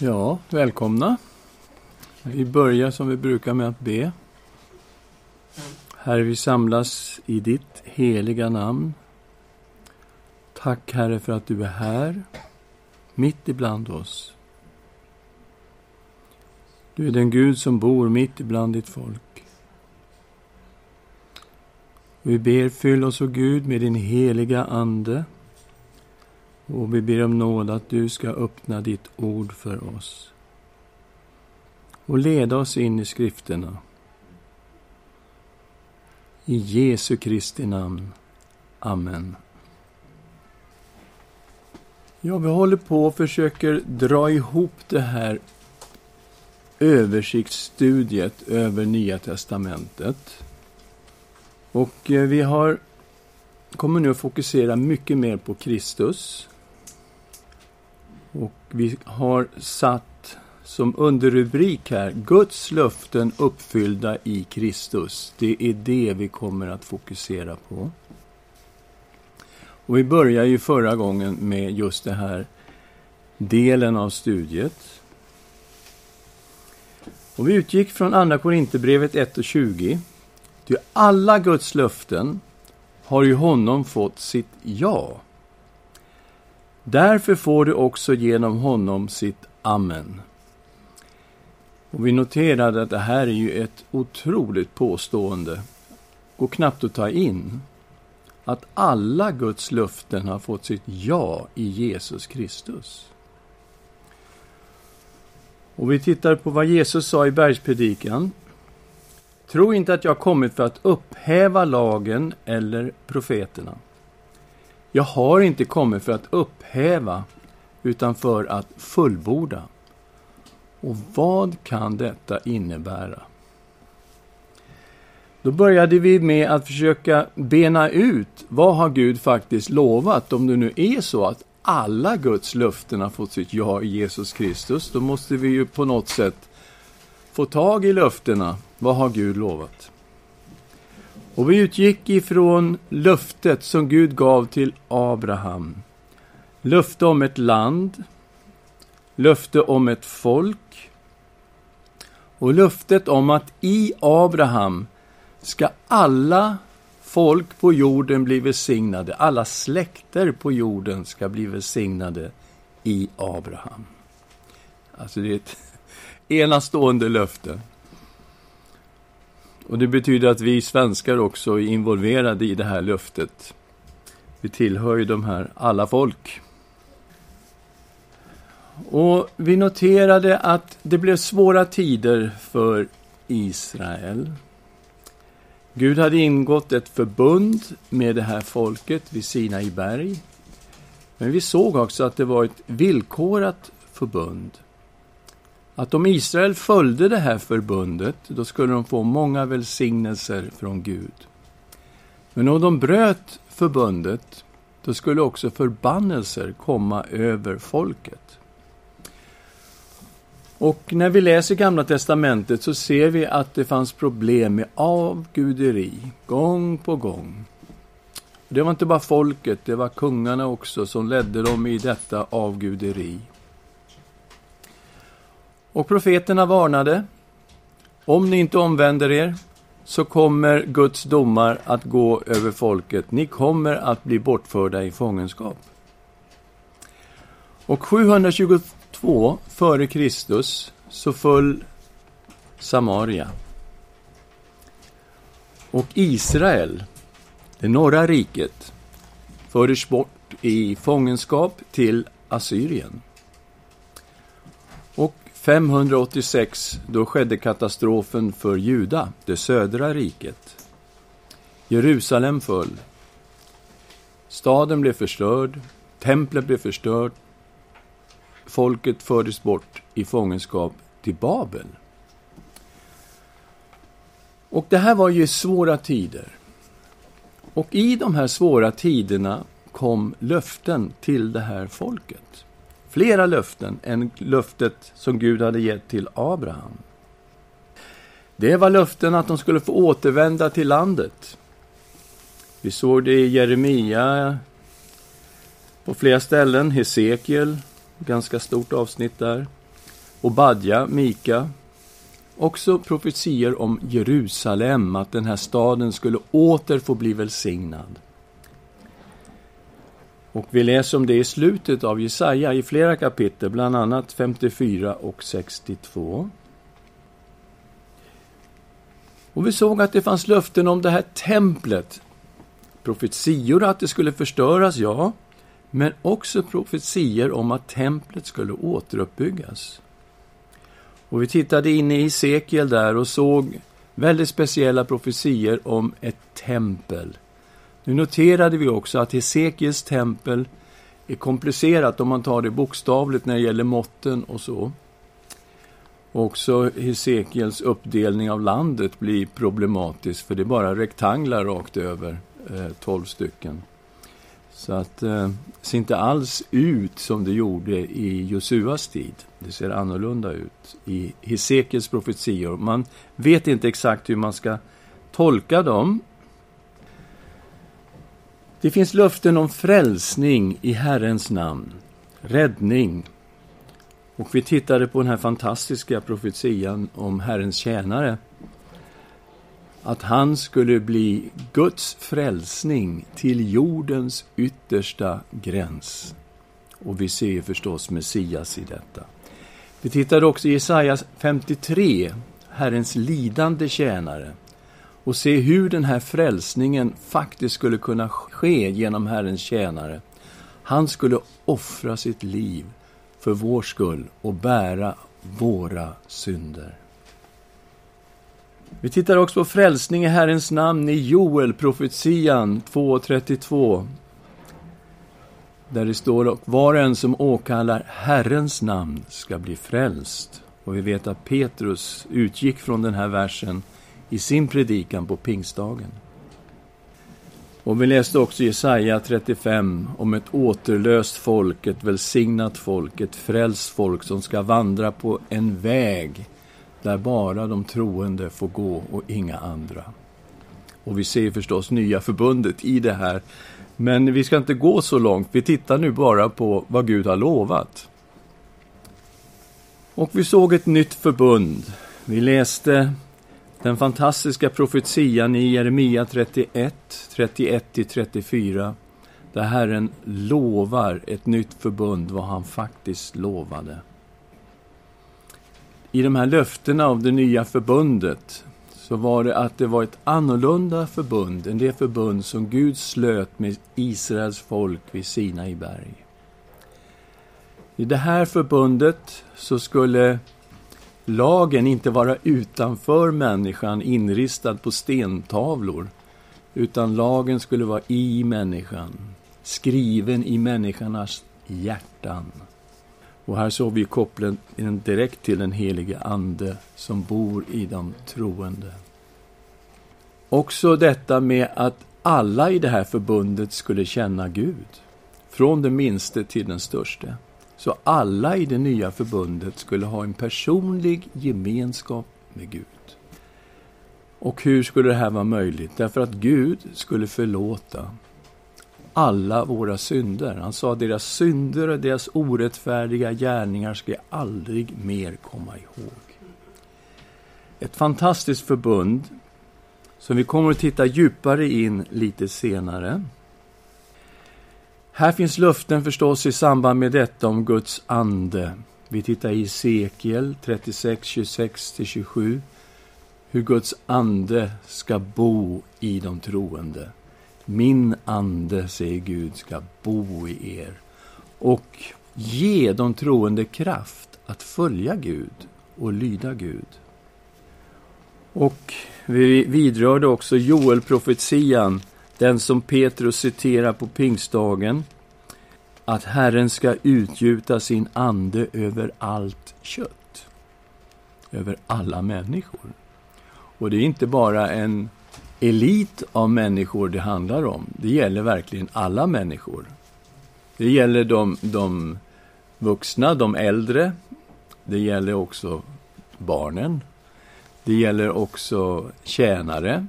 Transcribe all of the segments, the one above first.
Ja, välkomna. Vi börjar som vi brukar med att be. Herre, vi samlas i ditt heliga namn. Tack, Herre, för att du är här, mitt ibland oss. Du är den Gud som bor mitt ibland ditt folk. Vi ber, fyll oss, o Gud, med din heliga Ande. Och vi ber om nåd att du ska öppna ditt ord för oss. Och leda oss in i skrifterna. I Jesu Kristi namn. Amen. Ja, vi håller på och försöker dra ihop det här översiktsstudiet över Nya Testamentet. Och eh, vi har, kommer nu att fokusera mycket mer på Kristus. Vi har satt som underrubrik här, Guds löften uppfyllda i Kristus. Det är det vi kommer att fokusera på. Och vi började ju förra gången med just den här delen av studiet. Och vi utgick från Andra Korinthierbrevet 1 och 20. Ty alla Guds löften har ju honom fått sitt ja. Därför får du också genom honom sitt amen. Och vi noterade att det här är ju ett otroligt påstående. Går knappt att ta in. Att alla Guds löften har fått sitt ja i Jesus Kristus. Och vi tittar på vad Jesus sa i bergspredikan. Tro inte att jag kommit för att upphäva lagen eller profeterna. Jag har inte kommit för att upphäva, utan för att fullborda. Och vad kan detta innebära? Då började vi med att försöka bena ut vad har Gud faktiskt lovat. Om det nu är så att alla Guds löften har fått sitt ja i Jesus Kristus, då måste vi ju på något sätt få tag i löftena. Vad har Gud lovat? Och vi utgick ifrån löftet som Gud gav till Abraham. Löfte om ett land, löfte om ett folk och löftet om att i Abraham ska alla folk på jorden bli välsignade. Alla släkter på jorden ska bli välsignade i Abraham. Alltså det är ett enastående löfte. Och det betyder att vi svenskar också är involverade i det här löftet. Vi tillhör ju de här alla folk. Och vi noterade att det blev svåra tider för Israel. Gud hade ingått ett förbund med det här folket vid Sinai berg. Men vi såg också att det var ett villkorat förbund. Att om Israel följde det här förbundet, då skulle de få många välsignelser från Gud. Men om de bröt förbundet, då skulle också förbannelser komma över folket. Och när vi läser Gamla Testamentet så ser vi att det fanns problem med avguderi, gång på gång. Det var inte bara folket, det var kungarna också som ledde dem i detta avguderi. Och profeterna varnade. Om ni inte omvänder er så kommer Guds domar att gå över folket. Ni kommer att bli bortförda i fångenskap. Och 722 före Kristus så föll Samaria. Och Israel, det norra riket, fördes bort i fångenskap till Assyrien. 586, då skedde katastrofen för Juda, det södra riket. Jerusalem föll. Staden blev förstörd, templet blev förstört. Folket fördes bort i fångenskap till Babel. Och det här var ju svåra tider. Och i de här svåra tiderna kom löften till det här folket flera löften än löftet som Gud hade gett till Abraham. Det var löften att de skulle få återvända till landet. Vi såg det i Jeremia på flera ställen, Hesekiel, ganska stort avsnitt där. Obadja, Mika, också profetier om Jerusalem, att den här staden skulle åter få bli välsignad. Och vi läser om det i slutet av Jesaja i flera kapitel, bland annat 54 och 62. Och vi såg att det fanns löften om det här templet. Profetior att det skulle förstöras, ja, men också profetier om att templet skulle återuppbyggas. Och vi tittade in i Hesekiel där och såg väldigt speciella profetier om ett tempel. Nu noterade vi också att Hesekiels tempel är komplicerat om man tar det bokstavligt när det gäller måtten och så. Också Hesekiels uppdelning av landet blir problematisk, för det är bara rektanglar rakt över, eh, tolv stycken. Så att eh, det ser inte alls ut som det gjorde i Josuas tid. Det ser annorlunda ut i Hesekiels profetior. Man vet inte exakt hur man ska tolka dem. Det finns löften om frälsning i Herrens namn, räddning. Och vi tittade på den här fantastiska profetian om Herrens tjänare att han skulle bli Guds frälsning till jordens yttersta gräns. Och vi ser förstås Messias i detta. Vi tittade också i Jesaja 53, Herrens lidande tjänare, och se hur den här frälsningen faktiskt skulle kunna ske genom Herrens tjänare. Han skulle offra sitt liv för vår skull och bära våra synder. Vi tittar också på frälsning i Herrens namn i Joel, profetian 2.32. Där det står och var och en som åkallar Herrens namn ska bli frälst. Och vi vet att Petrus utgick från den här versen i sin predikan på pingstdagen. Och vi läste också Jesaja 35 om ett återlöst folk, ett välsignat folk, ett frälst folk som ska vandra på en väg där bara de troende får gå och inga andra. Och vi ser förstås nya förbundet i det här. Men vi ska inte gå så långt. Vi tittar nu bara på vad Gud har lovat. Och vi såg ett nytt förbund. Vi läste den fantastiska profetian i Jeremia 31, 31-34, där Herren lovar ett nytt förbund, vad han faktiskt lovade i de här löftena av det nya förbundet så var det att det var ett annorlunda förbund än det förbund som Gud slöt med Israels folk vid Sinai berg. I det här förbundet så skulle lagen inte vara utanför människan inristad på stentavlor, utan lagen skulle vara i människan, skriven i människornas hjärtan. Och här såg vi kopplingen direkt till den helige Ande som bor i de troende. Också detta med att alla i det här förbundet skulle känna Gud, från den minste till den störste. Så alla i det nya förbundet skulle ha en personlig gemenskap med Gud. Och hur skulle det här vara möjligt? Därför att Gud skulle förlåta alla våra synder. Han sa deras synder och deras orättfärdiga gärningar ska jag aldrig mer komma ihåg. Ett fantastiskt förbund som vi kommer att titta djupare in lite senare. Här finns löften förstås i samband med detta om Guds ande. Vi tittar i Sekel 36, 26-27 hur Guds ande ska bo i de troende. Min ande, säger Gud, ska bo i er och ge de troende kraft att följa Gud och lyda Gud. Och vi vidrörde också Joel-profetian, den som Petrus citerar på pingstdagen, att Herren ska utgjuta sin ande över allt kött, över alla människor. Och det är inte bara en elit av människor det handlar om. Det gäller verkligen alla människor. Det gäller de, de vuxna, de äldre. Det gäller också barnen. Det gäller också tjänare.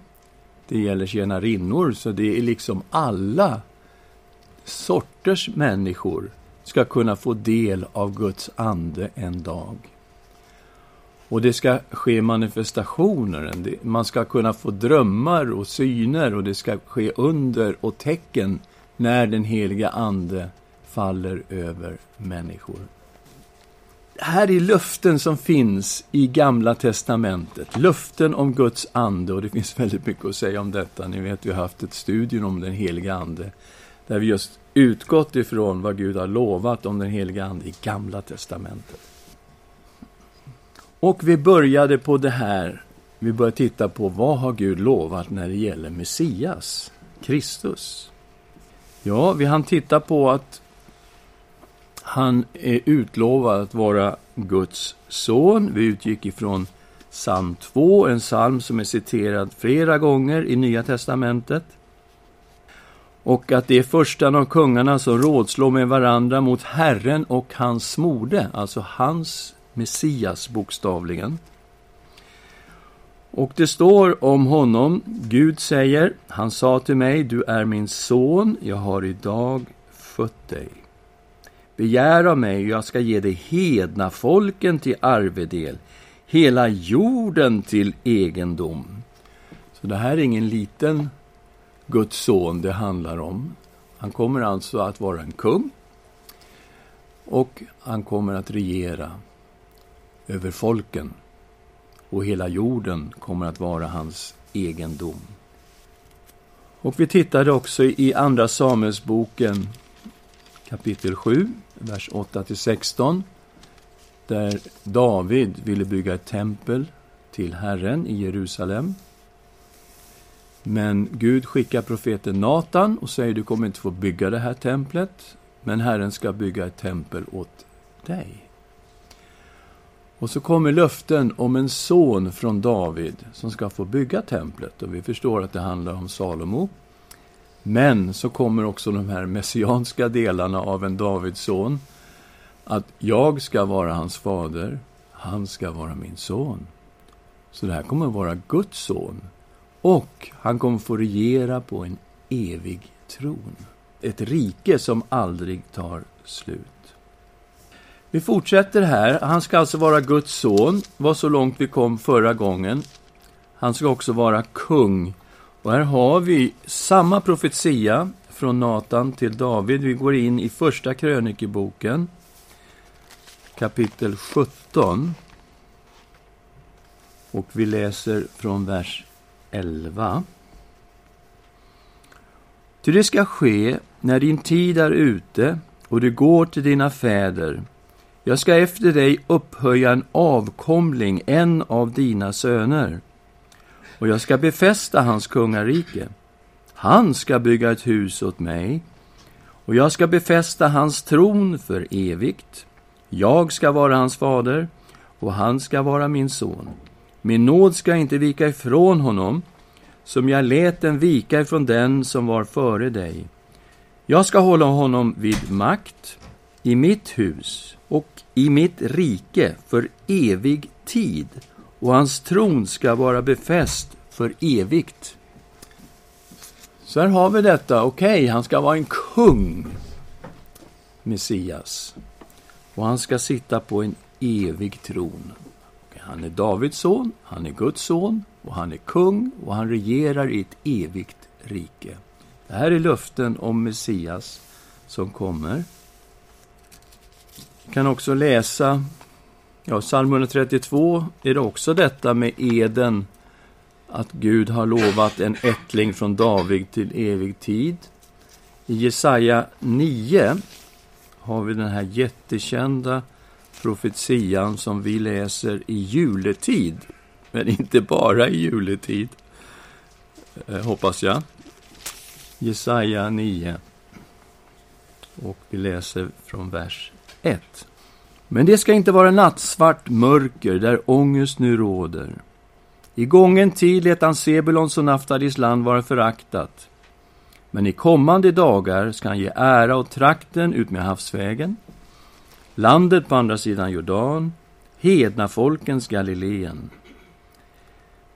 Det gäller tjänarinnor. Så det är liksom alla sorters människor ska kunna få del av Guds ande en dag. Och det ska ske manifestationer. Man ska kunna få drömmar och syner och det ska ske under och tecken när den heliga Ande faller över människor. Här är löften som finns i Gamla Testamentet. Löften om Guds ande, och det finns väldigt mycket att säga om detta. Ni vet, vi har haft ett studium om den heliga Ande, där vi just utgått ifrån vad Gud har lovat om den heliga Ande i Gamla Testamentet. Och vi började på det här, vi började titta på vad har Gud lovat när det gäller Messias, Kristus. Ja, vi hann titta på att han är utlovad att vara Guds son. Vi utgick ifrån psalm 2, en psalm som är citerad flera gånger i Nya testamentet. Och att det är förstan av kungarna som rådslår med varandra mot Herren och hans mode, alltså hans Messias bokstavligen. Och det står om honom, Gud säger, han sa till mig, du är min son, jag har idag fött dig. Begär av mig, och jag ska ge dig hedna folken till arvedel, hela jorden till egendom. Så det här är ingen liten Guds son det handlar om. Han kommer alltså att vara en kung och han kommer att regera över folken och hela jorden kommer att vara hans egendom. Och vi tittade också i Andra Samuelsboken kapitel 7, vers 8-16, där David ville bygga ett tempel till Herren i Jerusalem. Men Gud skickar profeten Natan och säger du kommer inte få bygga det här templet, men Herren ska bygga ett tempel åt dig. Och så kommer löften om en son från David som ska få bygga templet. Och vi förstår att det handlar om Salomo. Men så kommer också de här messianska delarna av en Davids son. Att jag ska vara hans fader, han ska vara min son. Så det här kommer att vara Guds son. Och han kommer få regera på en evig tron. Ett rike som aldrig tar slut. Vi fortsätter här. Han ska alltså vara Guds son, var så långt vi kom förra gången. Han ska också vara kung. Och här har vi samma profetia från Natan till David. Vi går in i Första krönikeboken, kapitel 17. Och vi läser från vers 11. Ty det ska ske när din tid är ute och du går till dina fäder jag ska efter dig upphöja en avkomling, en av dina söner, och jag ska befästa hans kungarike. Han ska bygga ett hus åt mig, och jag ska befästa hans tron för evigt. Jag ska vara hans fader, och han ska vara min son. Min nåd ska inte vika ifrån honom, som jag lät den vika ifrån den som var före dig. Jag ska hålla honom vid makt i mitt hus och i mitt rike för evig tid och hans tron ska vara befäst för evigt. Så här har vi detta. Okej, okay, han ska vara en kung, Messias. Och han ska sitta på en evig tron. Han är Davids son, han är Guds son och han är kung och han regerar i ett evigt rike. Det här är löften om Messias som kommer Vi kan också läsa, ja, psalm 132 är det också detta med eden, att Gud har lovat en ättling från David till evig tid. I Jesaja 9 har vi den här jättekända profetian som vi läser i juletid, men inte bara i juletid, eh, hoppas jag. Jesaja 9. Och vi läser från vers 1. Men det ska inte vara nattsvart mörker där ångest nu råder. I gången tid lät han Sebulons och Naftalis land vara föraktat. Men i kommande dagar ska han ge ära åt trakten ut med havsvägen, landet på andra sidan Jordan, hedna folkens Galileen.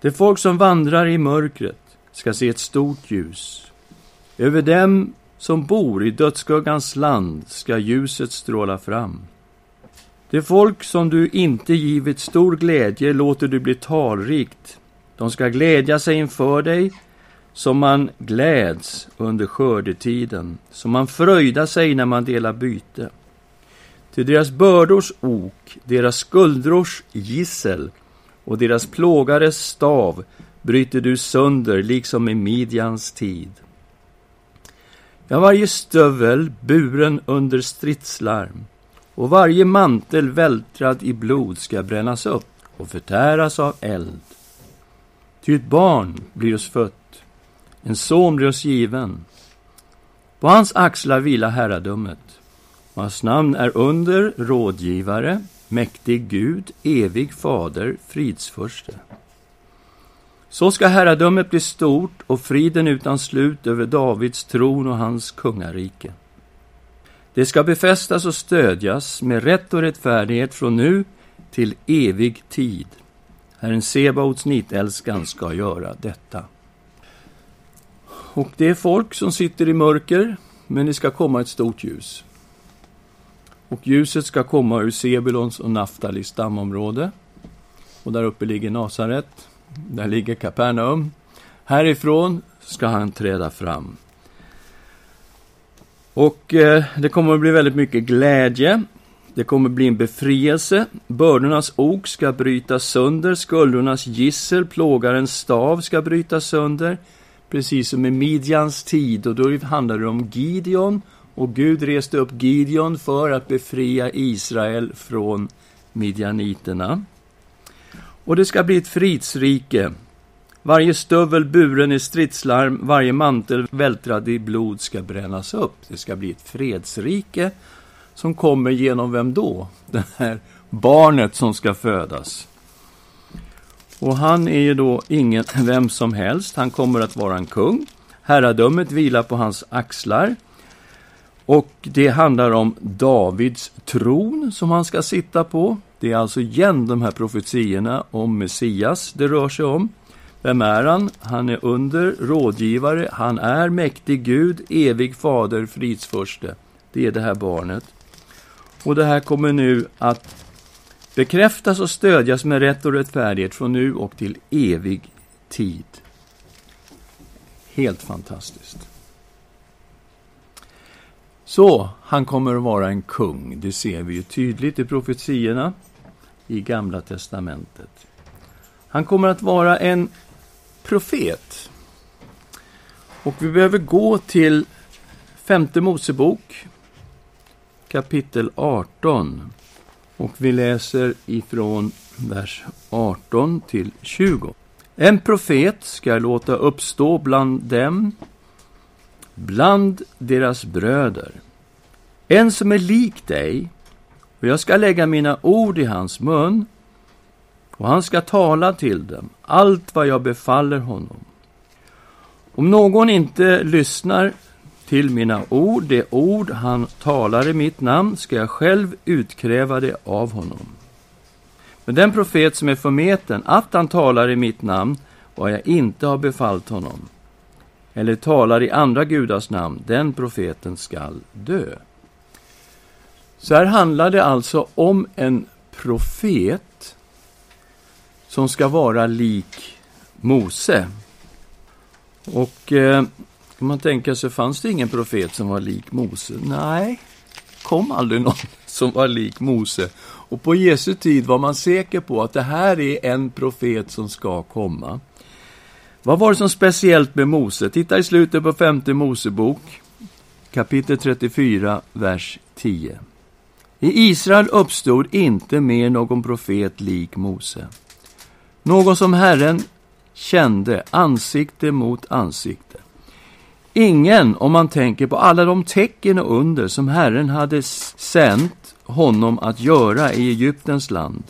Det folk som vandrar i mörkret ska se ett stort ljus. Över dem som bor i dödsskuggans land ska ljuset stråla fram. Det folk som du inte givit stor glädje låter du bli talrikt. De ska glädja sig inför dig som man gläds under skördetiden, som man fröjdar sig när man delar byte. Till deras bördors ok, deras skuldrors gissel och deras plågares stav bryter du sönder, liksom i Midjans tid. Ja, varje stövel buren under stridslarm och varje mantel vältrad i blod ska brännas upp och förtäras av eld. Ty ett barn blir oss fött, en son blir oss given. På hans axlar vilar herradömet, och hans namn är under, rådgivare, mäktig Gud, evig fader, fridsförste. Så ska herradömet bli stort och friden utan slut över Davids tron och hans kungarike. Det ska befästas och stödjas med rätt och rättfärdighet från nu till evig tid. Herren Sebaots nitälskan ska göra detta. Och det är folk som sitter i mörker, men det ska komma ett stort ljus. Och ljuset ska komma ur Sebulons och Naftalis stamområde. Och där uppe ligger Nasaret. Där ligger Kapernaum. Härifrån ska han träda fram. Och eh, det kommer att bli väldigt mycket glädje. Det kommer att bli en befrielse. Bördornas ok ska brytas sönder. Skuldrornas gissel, plågarens stav, ska brytas sönder. Precis som i Midjans tid. Och då handlar det om Gideon. Och Gud reste upp Gideon för att befria Israel från midjaniterna. Och det ska bli ett fridsrike. Varje stövel buren i stridslarm, varje mantel vältrad i blod ska brännas upp. Det ska bli ett fredsrike som kommer genom vem då? Det här barnet som ska födas. Och han är ju då ingen vem som helst. Han kommer att vara en kung. Herradömet vilar på hans axlar. Och det handlar om Davids tron som han ska sitta på. Det är alltså igen de här profetiorna om Messias det rör sig om. Vem är han? Han är under, rådgivare, han är mäktig Gud, evig fader, fridsförste. Det är det här barnet. Och det här kommer nu att bekräftas och stödjas med rätt och rättfärdighet från nu och till evig tid. Helt fantastiskt. Så, han kommer att vara en kung. Det ser vi ju tydligt i profetiorna i Gamla testamentet. Han kommer att vara en profet. Och vi behöver gå till femte Mosebok, kapitel 18. Och vi läser ifrån vers 18 till 20. En profet ska låta uppstå bland dem, bland deras bröder. En som är lik dig, och jag ska lägga mina ord i hans mun, och han ska tala till dem allt vad jag befaller honom. Om någon inte lyssnar till mina ord, det ord han talar i mitt namn, ska jag själv utkräva det av honom. Men den profet som är förmeten att han talar i mitt namn, vad jag inte har befallt honom, eller talar i andra gudars namn, den profeten skall dö. Så här handlar det alltså om en profet som ska vara lik Mose. Och eh, kan man tänka sig, fanns det ingen profet som var lik Mose? Nej, kom aldrig någon som var lik Mose. Och på Jesu tid var man säker på att det här är en profet som ska komma. Vad var det som speciellt med Mose? Titta i slutet på femte Mosebok, kapitel 34, vers 10. I Israel uppstod inte mer någon profet lik Mose. Någon som Herren kände ansikte mot ansikte. Ingen, om man tänker på alla de tecken och under som Herren hade sänt honom att göra i Egyptens land.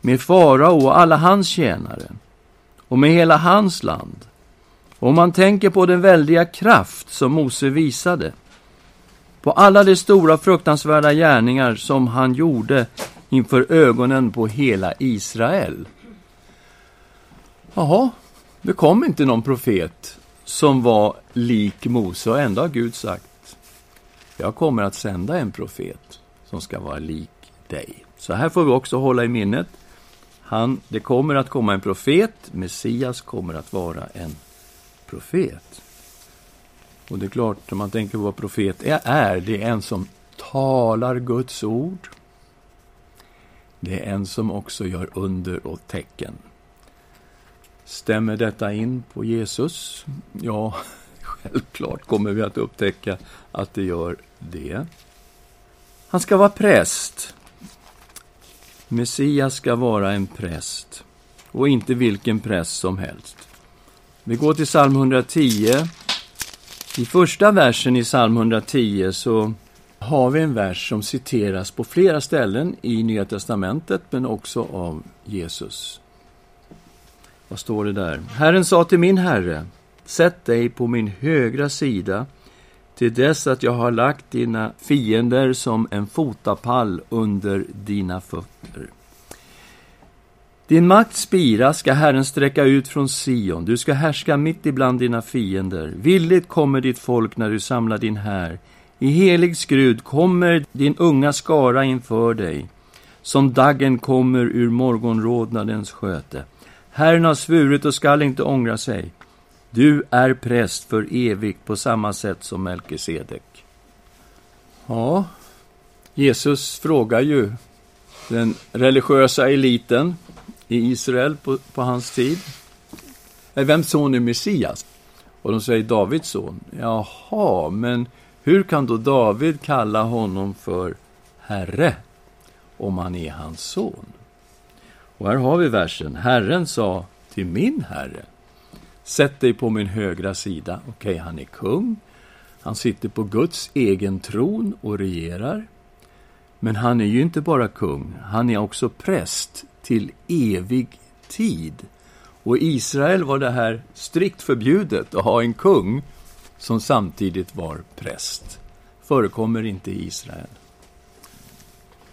Med farao och alla hans tjänare och med hela hans land. Om man tänker på den väldiga kraft som Mose visade på alla de stora fruktansvärda gärningar som han gjorde inför ögonen på hela Israel. Jaha, det kom inte någon profet som var lik Mose och ändå har Gud sagt jag kommer att sända en profet som ska vara lik dig. Så här får vi också hålla i minnet. Han, det kommer att komma en profet, Messias kommer att vara en profet. Och det är klart, om man tänker på vad profet är, det är en som talar Guds ord. Det är en som också gör under och tecken. Stämmer detta in på Jesus? Ja, självklart kommer vi att upptäcka att det gör det. Han ska vara präst. Messias ska vara en präst och inte vilken präst som helst. Vi går till psalm 110. I första versen i psalm 110 så har vi en vers som citeras på flera ställen i Nya testamentet, men också av Jesus. Vad står det där? Herren sa till min herre, sätt dig på min högra sida till dess att jag har lagt dina fiender som en fotapall under dina fötter. Din makt spira ska Herren sträcka ut från Sion, du ska härska mitt ibland dina fiender. Villigt kommer ditt folk när du samlar din här. I helig skrud kommer din unga skara inför dig, som daggen kommer ur morgonrodnadens sköte. Herren har svurit och skall inte ångra sig. Du är präst för evigt på samma sätt som Melkisedek. Ja, Jesus frågar ju den religiösa eliten i Israel på, på hans tid. Vems son är Messias? Och de säger Davids son. Jaha, men hur kan då David kalla honom för Herre om han är hans son? Och här har vi versen. Herren sa till min herre, sätt dig på min högra sida. Okej, okay, han är kung. Han sitter på Guds egen tron och regerar. Men han är ju inte bara kung, han är också präst till evig tid. Och i Israel var det här strikt förbjudet att ha en kung som samtidigt var präst. Förekommer inte i Israel.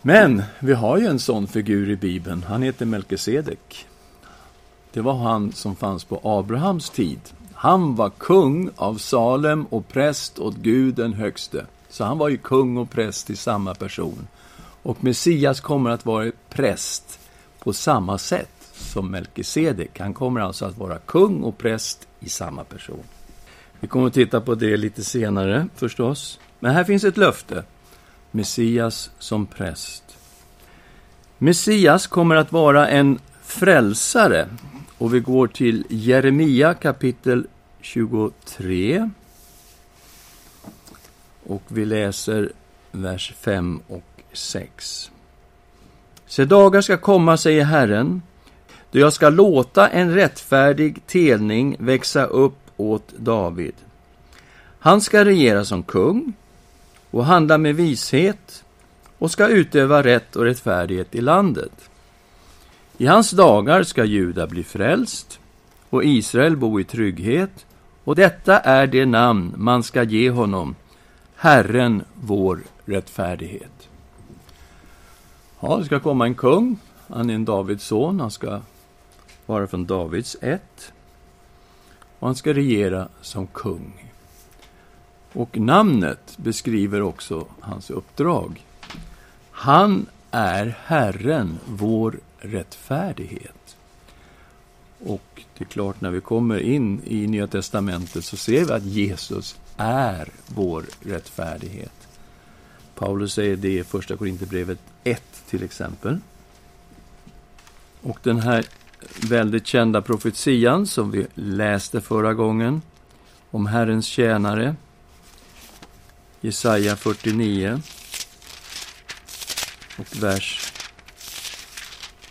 Men vi har ju en sån figur i Bibeln. Han heter Melkisedek. Det var han som fanns på Abrahams tid. Han var kung av Salem och präst åt Gud den högste. Så han var ju kung och präst i samma person. Och Messias kommer att vara präst på samma sätt som Melkisedek. Han kommer alltså att vara kung och präst i samma person. Vi kommer att titta på det lite senare förstås. Men här finns ett löfte. Messias som präst. Messias kommer att vara en frälsare. Och vi går till Jeremia kapitel 23. Och vi läser vers 5 och 6. Se, dagar ska komma, säger Herren, då jag ska låta en rättfärdig telning växa upp åt David. Han ska regera som kung och handla med vishet och ska utöva rätt och rättfärdighet i landet. I hans dagar ska Juda bli frälst och Israel bo i trygghet och detta är det namn man ska ge honom, Herren vår rättfärdighet. Ja, det ska komma en kung. Han är en Davids son. Han ska vara från Davids ett. Och han ska regera som kung. Och namnet beskriver också hans uppdrag. Han är Herren, vår rättfärdighet. Och det är klart, när vi kommer in i Nya Testamentet så ser vi att Jesus är vår rättfärdighet. Paulus säger det i Första Korinthierbrevet 1 till exempel. Och den här väldigt kända profetian som vi läste förra gången om Herrens tjänare, Jesaja 49 och vers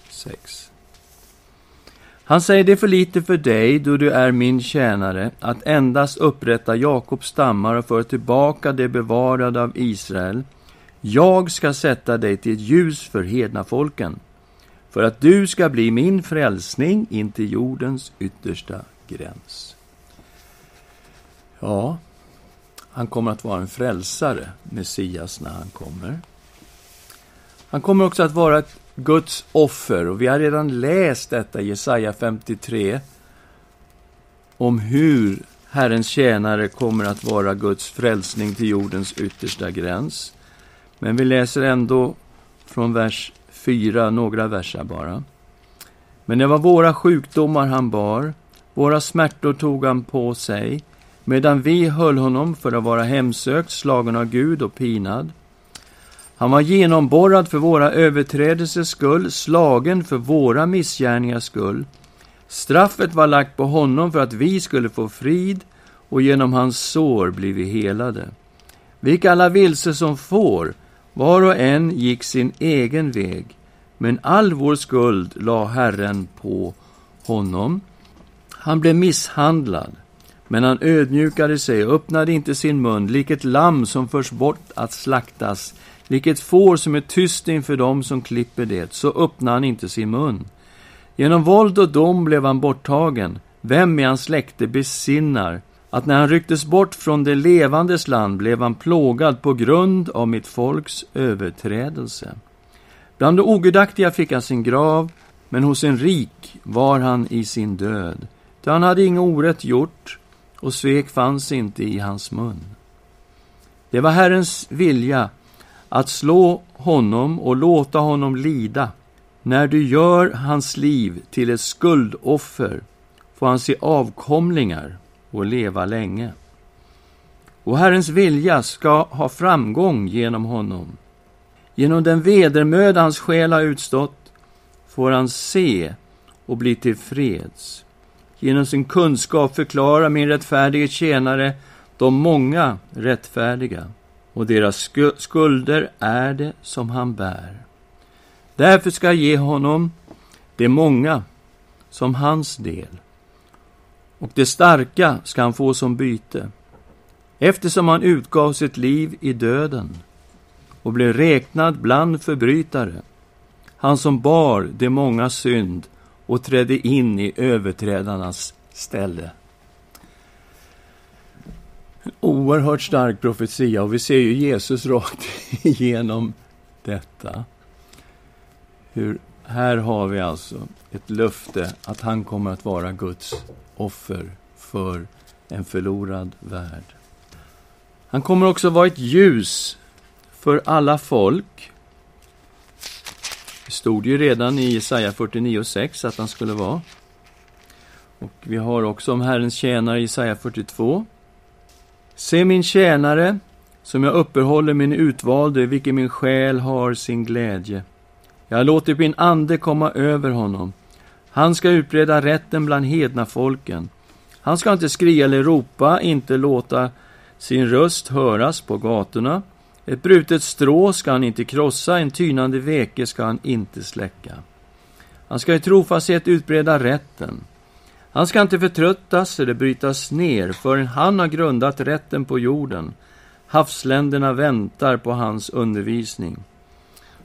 6. Han säger, det är för lite för dig, då du är min tjänare, att endast upprätta Jakobs stammar och föra tillbaka det bevarade av Israel. Jag ska sätta dig till ett ljus för hedna folken, för att du ska bli min frälsning in till jordens yttersta gräns. Ja, han kommer att vara en frälsare, Messias, när han kommer. Han kommer också att vara ett Guds offer, och vi har redan läst detta i Jesaja 53, om hur Herrens tjänare kommer att vara Guds frälsning till jordens yttersta gräns. Men vi läser ändå från vers 4, några verser bara. Men det var våra sjukdomar han bar, våra smärtor tog han på sig, medan vi höll honom för att vara hemsökt, slagen av Gud och pinad. Han var genomborrad för våra överträdelsers skull, slagen för våra missgärningars skull. Straffet var lagt på honom för att vi skulle få frid, och genom hans sår blir vi helade. Vi gick alla vilse som får, var och en gick sin egen väg, men all vår skuld la Herren på honom. Han blev misshandlad, men han ödmjukade sig och öppnade inte sin mun, lik ett lamm som förs bort att slaktas, lik ett får som är tyst inför dem som klipper det, så öppnade han inte sin mun. Genom våld och dom blev han borttagen. Vem i hans släkte besinnar att när han rycktes bort från det levandes land blev han plågad på grund av mitt folks överträdelse. Bland de ogudaktiga fick han sin grav, men hos en rik var han i sin död. Ty han hade inget orätt gjort, och svek fanns inte i hans mun. Det var Herrens vilja att slå honom och låta honom lida. När du gör hans liv till ett skuldoffer får han se avkomlingar och leva länge. Och Herrens vilja ska ha framgång genom honom. Genom den vedermöda hans själ har utstått får han se och bli tillfreds. Genom sin kunskap förklara min rättfärdige tjänare de många rättfärdiga, och deras skulder är det som han bär. Därför ska jag ge honom det många som hans del och det starka ska han få som byte, eftersom han utgav sitt liv i döden och blev räknad bland förbrytare, han som bar de många synd och trädde in i överträdarnas ställe. En oerhört stark profetia, och vi ser ju Jesus rakt igenom detta. Hur, här har vi alltså ett löfte att han kommer att vara Guds offer för en förlorad värld. Han kommer också vara ett ljus för alla folk. Det stod ju redan i Jesaja 49.6 att han skulle vara. Och vi har också om Herrens tjänare i Jesaja 42. Se min tjänare, som jag uppehåller min utvalde, vilken min själ har sin glädje. Jag har låtit min ande komma över honom han ska utbreda rätten bland hedna folken. Han ska inte skria eller ropa, inte låta sin röst höras på gatorna. Ett brutet strå ska han inte krossa, en tynande veke ska han inte släcka. Han ska i trofasthet utbreda rätten. Han ska inte förtröttas eller brytas ner förrän han har grundat rätten på jorden. Havsländerna väntar på hans undervisning.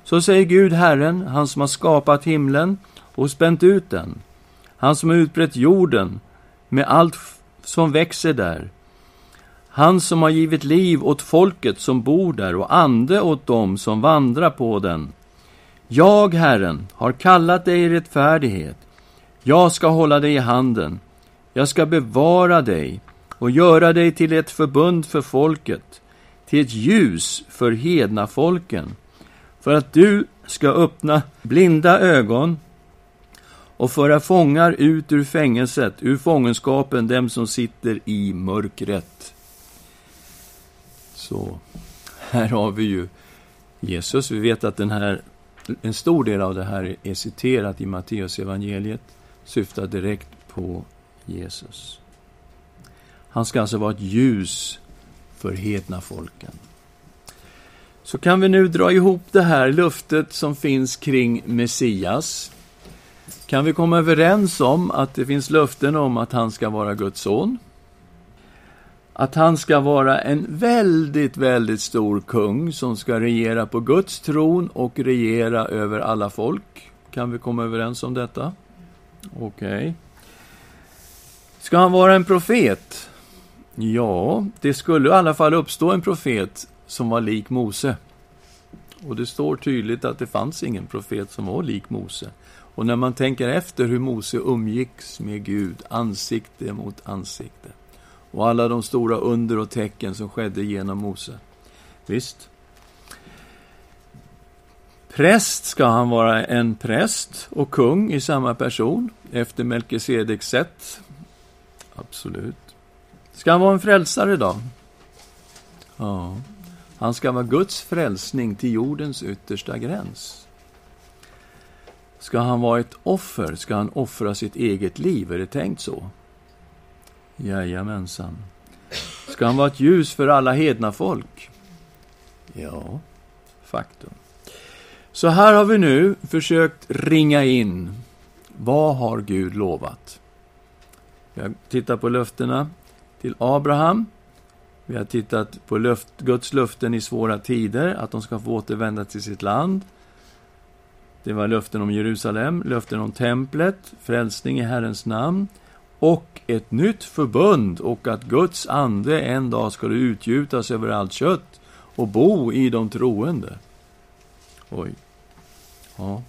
Så säger Gud, Herren, han som har skapat himlen och spänt ut den. Han som har utbrett jorden med allt som växer där. Han som har givit liv åt folket som bor där och ande åt dem som vandrar på den. Jag, Herren, har kallat dig i rättfärdighet. Jag ska hålla dig i handen. Jag ska bevara dig och göra dig till ett förbund för folket, till ett ljus för hedna folken, för att du ska öppna blinda ögon och föra fångar ut ur fängelset, ur fångenskapen, dem som sitter i mörkret. Så, här har vi ju Jesus. Vi vet att den här, en stor del av det här är citerat i Matteus evangeliet, syftar direkt på Jesus. Han ska alltså vara ett ljus för hedna folken. Så kan vi nu dra ihop det här luftet som finns kring Messias kan vi komma överens om att det finns löften om att han ska vara Guds son? Att han ska vara en väldigt, väldigt stor kung som ska regera på Guds tron och regera över alla folk. Kan vi komma överens om detta? Okej. Okay. Ska han vara en profet? Ja, det skulle i alla fall uppstå en profet som var lik Mose. Och det står tydligt att det fanns ingen profet som var lik Mose. Och när man tänker efter hur Mose umgicks med Gud, ansikte mot ansikte, och alla de stora under och tecken som skedde genom Mose. Visst. Präst ska han vara en präst och kung i samma person, efter Melkisedeks sätt. Absolut. Ska han vara en frälsare då? Ja. Han ska vara Guds frälsning till jordens yttersta gräns. Ska han vara ett offer? Ska han offra sitt eget liv? Är det tänkt så? Jajamensan. Ska han vara ett ljus för alla hedna folk? Ja, faktum. Så här har vi nu försökt ringa in, vad har Gud lovat? Vi har tittat på löftena till Abraham. Vi har tittat på löft, Guds löften i svåra tider, att de ska få återvända till sitt land. Det var löften om Jerusalem, löften om templet, frälsning i Herrens namn och ett nytt förbund och att Guds ande en dag skulle utgjutas över allt kött och bo i de troende. Oj. Ja.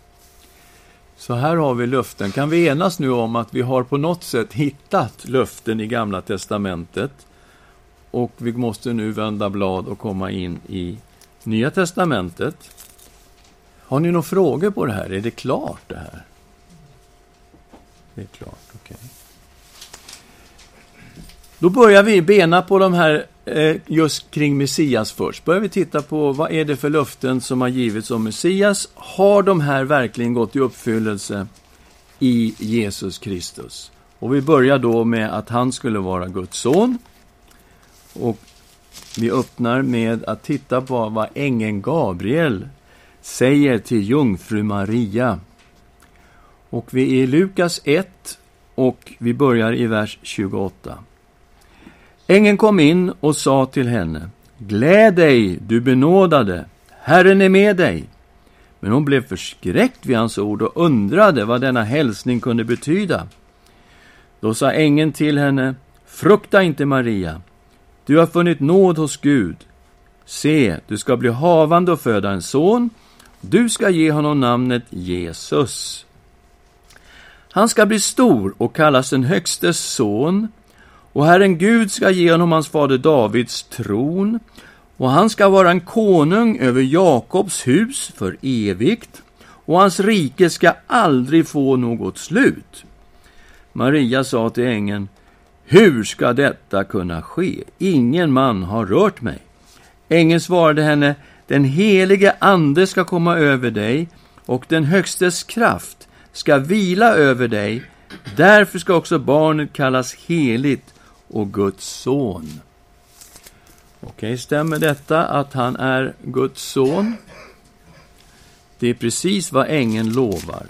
Så här har vi löften. Kan vi enas nu om att vi har på något sätt hittat löften i Gamla Testamentet och vi måste nu vända blad och komma in i Nya Testamentet. Har ni några frågor på det här? Är det klart det här? Det är klart, okej. Okay. Då börjar vi bena på de här eh, just kring Messias först. Börjar vi titta på vad är det för löften som har givits om Messias. Har de här verkligen gått i uppfyllelse i Jesus Kristus? Och vi börjar då med att han skulle vara Guds son. Och vi öppnar med att titta på vad ängeln Gabriel säger till jungfru Maria. Och vi är i Lukas 1 och vi börjar i vers 28. Ängeln kom in och sa till henne, Gläd dig, du benådade, Herren är med dig. Men hon blev förskräckt vid hans ord och undrade vad denna hälsning kunde betyda. Då sa ängeln till henne, Frukta inte, Maria, du har funnit nåd hos Gud. Se, du ska bli havande och föda en son, du ska ge honom namnet Jesus. Han ska bli stor och kallas den Högstes son, och Herren Gud ska ge honom hans fader Davids tron, och han ska vara en konung över Jakobs hus för evigt, och hans rike ska aldrig få något slut. Maria sa till ängeln, hur ska detta kunna ske? Ingen man har rört mig. Ängeln svarade henne, den helige Ande ska komma över dig, och den Högstes kraft ska vila över dig. Därför ska också barnet kallas heligt och Guds son. Okej, stämmer detta att han är Guds son? Det är precis vad ängeln lovar.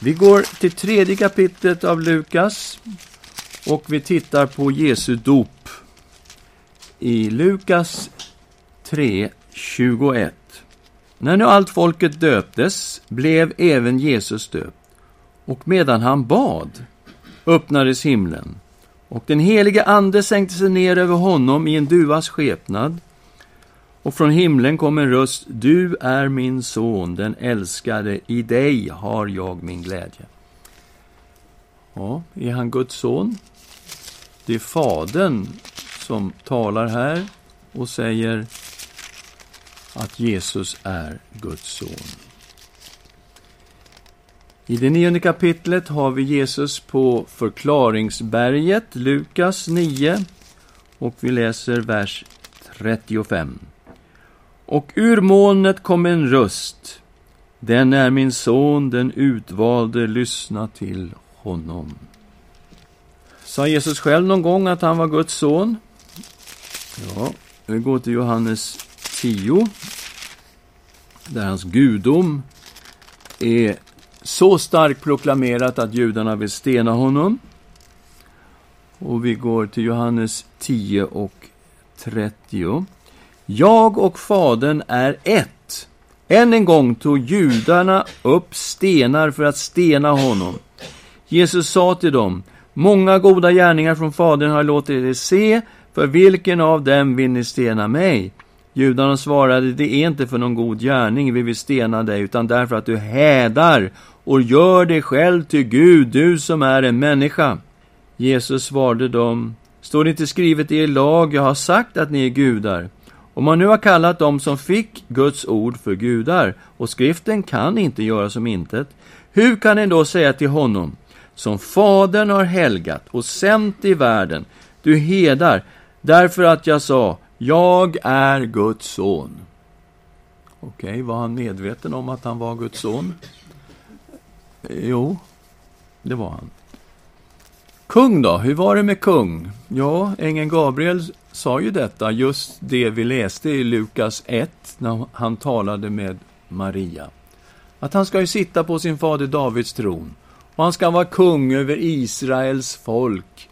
Vi går till tredje kapitlet av Lukas och vi tittar på Jesu dop. I Lukas 3, 21. När nu allt folket döptes blev även Jesus döpt, och medan han bad öppnades himlen och den helige Ande sänkte sig ner över honom i en duvas skepnad. Och från himlen kom en röst, du är min son, den älskade, i dig har jag min glädje. Ja, är han Guds son? Det är Fadern som talar här och säger att Jesus är Guds son. I det nionde kapitlet har vi Jesus på förklaringsberget, Lukas 9, och vi läser vers 35. Och ur molnet kom en röst. Den är min son, den utvalde, lyssna till honom. Sa Jesus själv någon gång att han var Guds son? Ja, vi går till Johannes 10, där hans gudom är så starkt proklamerat att judarna vill stena honom. Och vi går till Johannes 10 och 30. Jag och Fadern är ett. Än en gång tog judarna upp stenar för att stena honom. Jesus sa till dem, många goda gärningar från Fadern har jag låtit er se, för vilken av dem vill ni stena mig? Judarna svarade, det är inte för någon god gärning vi vill stena dig, utan därför att du hädar och gör dig själv till Gud, du som är en människa. Jesus svarade dem, står det inte skrivet i er lag, jag har sagt att ni är gudar. Om man nu har kallat dem som fick Guds ord för gudar, och skriften kan inte göra som intet, hur kan ni då säga till honom, som Fadern har helgat och sänt i världen, du hedar, därför att jag sa, jag är Guds son. Okej, okay, var han medveten om att han var Guds son? Jo, det var han. Kung då? Hur var det med kung? Ja, ängeln Gabriel sa ju detta, just det vi läste i Lukas 1, när han talade med Maria. Att han ska ju sitta på sin fader Davids tron, och han ska vara kung över Israels folk,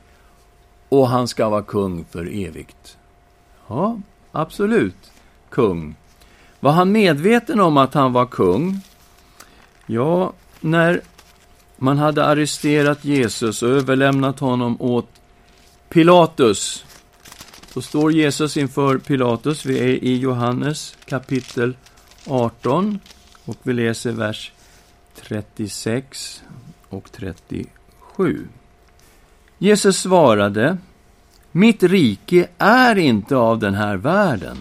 och han ska vara kung för evigt. Ja, absolut, kung. Var han medveten om att han var kung? Ja, när man hade arresterat Jesus och överlämnat honom åt Pilatus. Då står Jesus inför Pilatus. Vi är i Johannes kapitel 18 och vi läser vers 36 och 37. Jesus svarade Mitt rike är inte av den här världen.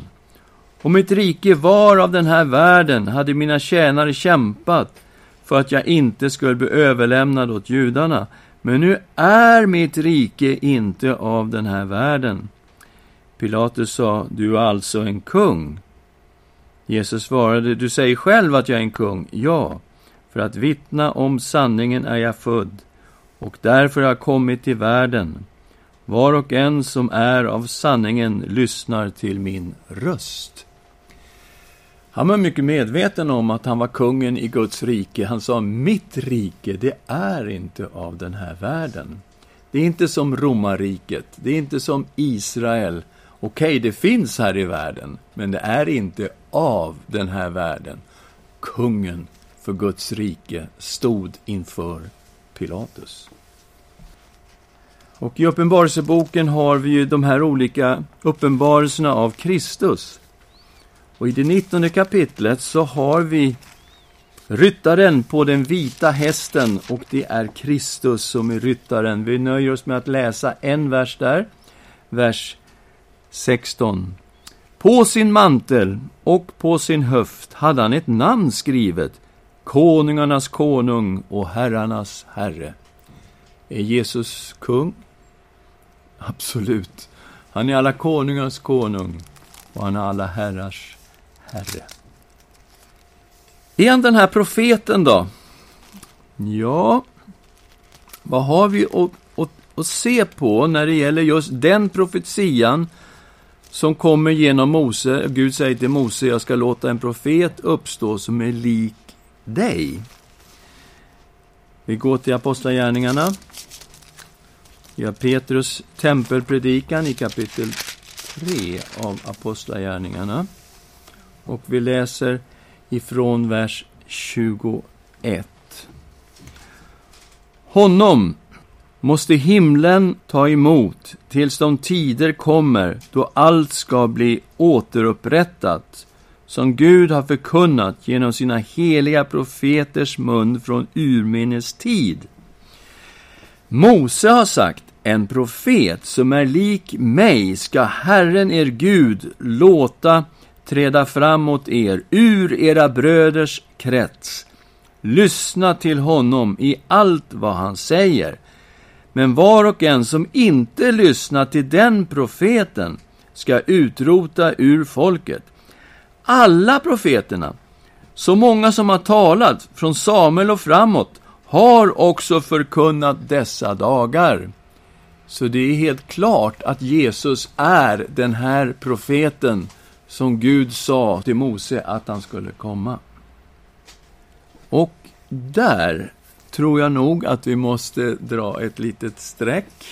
Om mitt rike var av den här världen hade mina tjänare kämpat för att jag inte skulle bli överlämnad åt judarna. Men nu är mitt rike inte av den här världen. Pilatus sa, du är alltså en kung. Jesus svarade, du säger själv att jag är en kung. Ja, för att vittna om sanningen är jag född, och därför har jag kommit till världen. Var och en som är av sanningen lyssnar till min röst. Han var mycket medveten om att han var kungen i Guds rike. Han sa, mitt rike, det är inte av den här världen. Det är inte som romarriket, det är inte som Israel. Okej, okay, det finns här i världen, men det är inte av den här världen. Kungen för Guds rike stod inför Pilatus. Och i Uppenbarelseboken har vi ju de här olika uppenbarelserna av Kristus. Och i det nittonde kapitlet så har vi ryttaren på den vita hästen och det är Kristus som är ryttaren. Vi nöjer oss med att läsa en vers där, vers 16. På sin mantel och på sin höft hade han ett namn skrivet, Konungarnas konung och herrarnas herre. Är Jesus kung? Absolut. Han är alla konungars konung och han är alla herrars Herre. Är han den här profeten då? Ja, vad har vi att, att, att se på när det gäller just den profetian som kommer genom Mose? Gud säger till Mose, jag ska låta en profet uppstå som är lik dig. Vi går till Apostlagärningarna. Vi har Petrus tempelpredikan i kapitel 3 av Apostlagärningarna. Och vi läser ifrån vers 21. Honom måste himlen ta emot tills de tider kommer då allt ska bli återupprättat som Gud har förkunnat genom sina heliga profeters mun från urminnes tid. Mose har sagt, en profet som är lik mig ska Herren er Gud låta träda fram mot er ur era bröders krets. Lyssna till honom i allt vad han säger. Men var och en som inte lyssnar till den profeten ska utrota ur folket. Alla profeterna, så många som har talat från Samuel och framåt, har också förkunnat dessa dagar. Så det är helt klart att Jesus är den här profeten som Gud sa till Mose att han skulle komma. Och där tror jag nog att vi måste dra ett litet streck.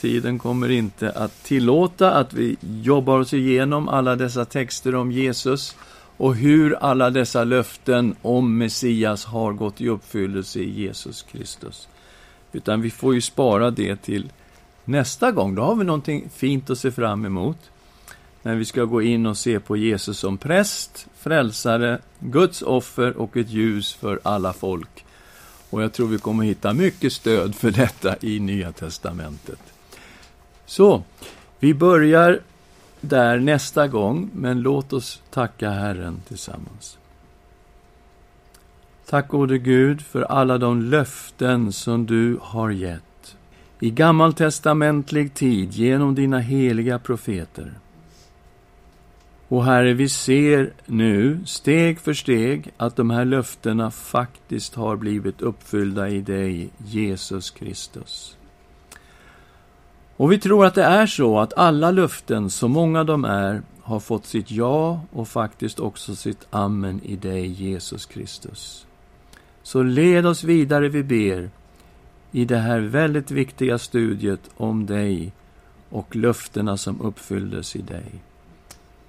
Tiden kommer inte att tillåta att vi jobbar oss igenom alla dessa texter om Jesus och hur alla dessa löften om Messias har gått i uppfyllelse i Jesus Kristus. Utan vi får ju spara det till nästa gång. Då har vi någonting fint att se fram emot när vi ska gå in och se på Jesus som präst, frälsare, Guds offer och ett ljus för alla folk. Och jag tror vi kommer hitta mycket stöd för detta i Nya Testamentet. Så, vi börjar där nästa gång, men låt oss tacka Herren tillsammans. Tack gode Gud för alla de löften som du har gett i gammaltestamentlig tid genom dina heliga profeter. Och Herre, vi ser nu steg för steg att de här löftena faktiskt har blivit uppfyllda i dig, Jesus Kristus. Och vi tror att det är så att alla löften, så många de är, har fått sitt ja och faktiskt också sitt amen i dig, Jesus Kristus. Så led oss vidare, vi ber, i det här väldigt viktiga studiet om dig och löftena som uppfylldes i dig.